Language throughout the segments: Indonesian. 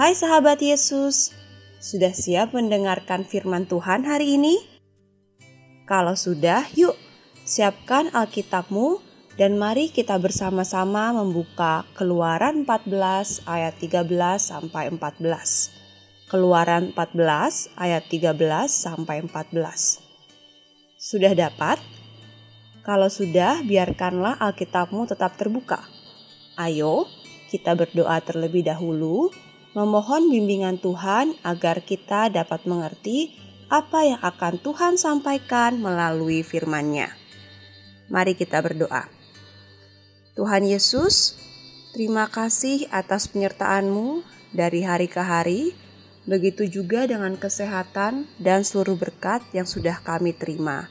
Hai sahabat Yesus, sudah siap mendengarkan firman Tuhan hari ini? Kalau sudah, yuk siapkan Alkitabmu dan mari kita bersama-sama membuka Keluaran 14 ayat 13 sampai 14. Keluaran 14 ayat 13 sampai 14. Sudah dapat? Kalau sudah, biarkanlah Alkitabmu tetap terbuka. Ayo, kita berdoa terlebih dahulu, memohon bimbingan Tuhan agar kita dapat mengerti apa yang akan Tuhan sampaikan melalui firman-Nya. Mari kita berdoa. Tuhan Yesus, terima kasih atas penyertaan-Mu dari hari ke hari, begitu juga dengan kesehatan dan seluruh berkat yang sudah kami terima.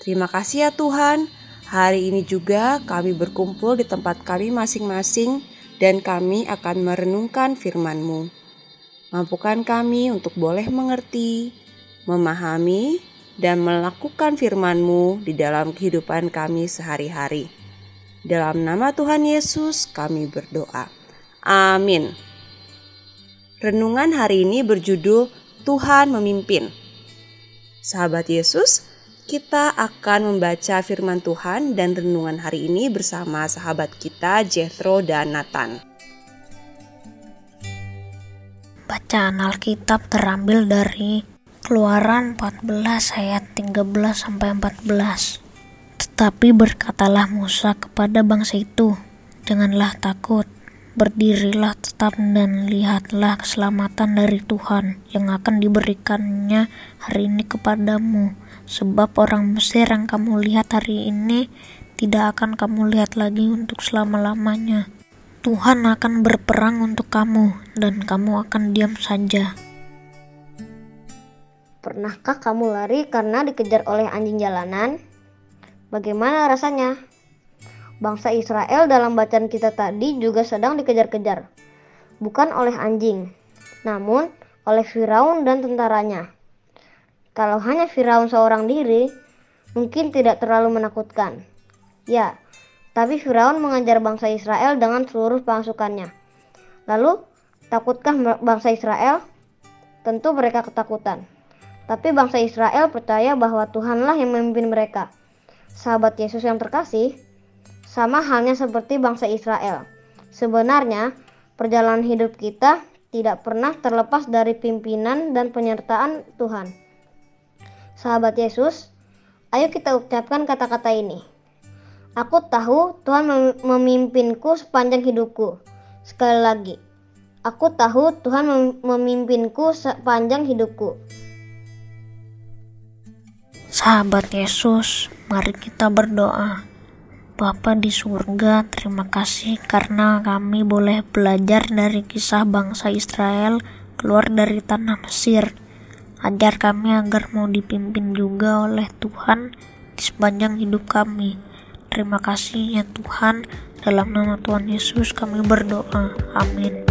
Terima kasih ya Tuhan, hari ini juga kami berkumpul di tempat kami masing-masing dan kami akan merenungkan firman-Mu. Mampukan kami untuk boleh mengerti, memahami, dan melakukan firman-Mu di dalam kehidupan kami sehari-hari. Dalam nama Tuhan Yesus kami berdoa. Amin. Renungan hari ini berjudul Tuhan memimpin. Sahabat Yesus, kita akan membaca firman Tuhan dan renungan hari ini bersama sahabat kita Jethro dan Nathan. Bacaan Alkitab terambil dari Keluaran 14 ayat 13 sampai 14. Tetapi berkatalah Musa kepada bangsa itu, janganlah takut, berdirilah tetap dan lihatlah keselamatan dari Tuhan yang akan diberikannya hari ini kepadamu. Sebab orang Mesir yang kamu lihat hari ini tidak akan kamu lihat lagi untuk selama-lamanya. Tuhan akan berperang untuk kamu dan kamu akan diam saja. Pernahkah kamu lari karena dikejar oleh anjing jalanan? Bagaimana rasanya? Bangsa Israel dalam bacaan kita tadi juga sedang dikejar-kejar, bukan oleh anjing, namun oleh Firaun dan tentaranya. Kalau hanya Firaun seorang diri, mungkin tidak terlalu menakutkan. Ya, tapi Firaun mengejar bangsa Israel dengan seluruh pasukannya. Lalu, takutkah bangsa Israel? Tentu mereka ketakutan. Tapi bangsa Israel percaya bahwa Tuhanlah yang memimpin mereka. Sahabat Yesus yang terkasih, sama halnya seperti bangsa Israel. Sebenarnya, perjalanan hidup kita tidak pernah terlepas dari pimpinan dan penyertaan Tuhan. Sahabat Yesus, ayo kita ucapkan kata-kata ini. Aku tahu Tuhan memimpinku sepanjang hidupku. Sekali lagi, aku tahu Tuhan memimpinku sepanjang hidupku. Sahabat Yesus, mari kita berdoa. Bapa di surga, terima kasih karena kami boleh belajar dari kisah bangsa Israel keluar dari tanah Mesir. Ajar kami agar mau dipimpin juga oleh Tuhan di sepanjang hidup kami. Terima kasih ya Tuhan, dalam nama Tuhan Yesus kami berdoa. Amin.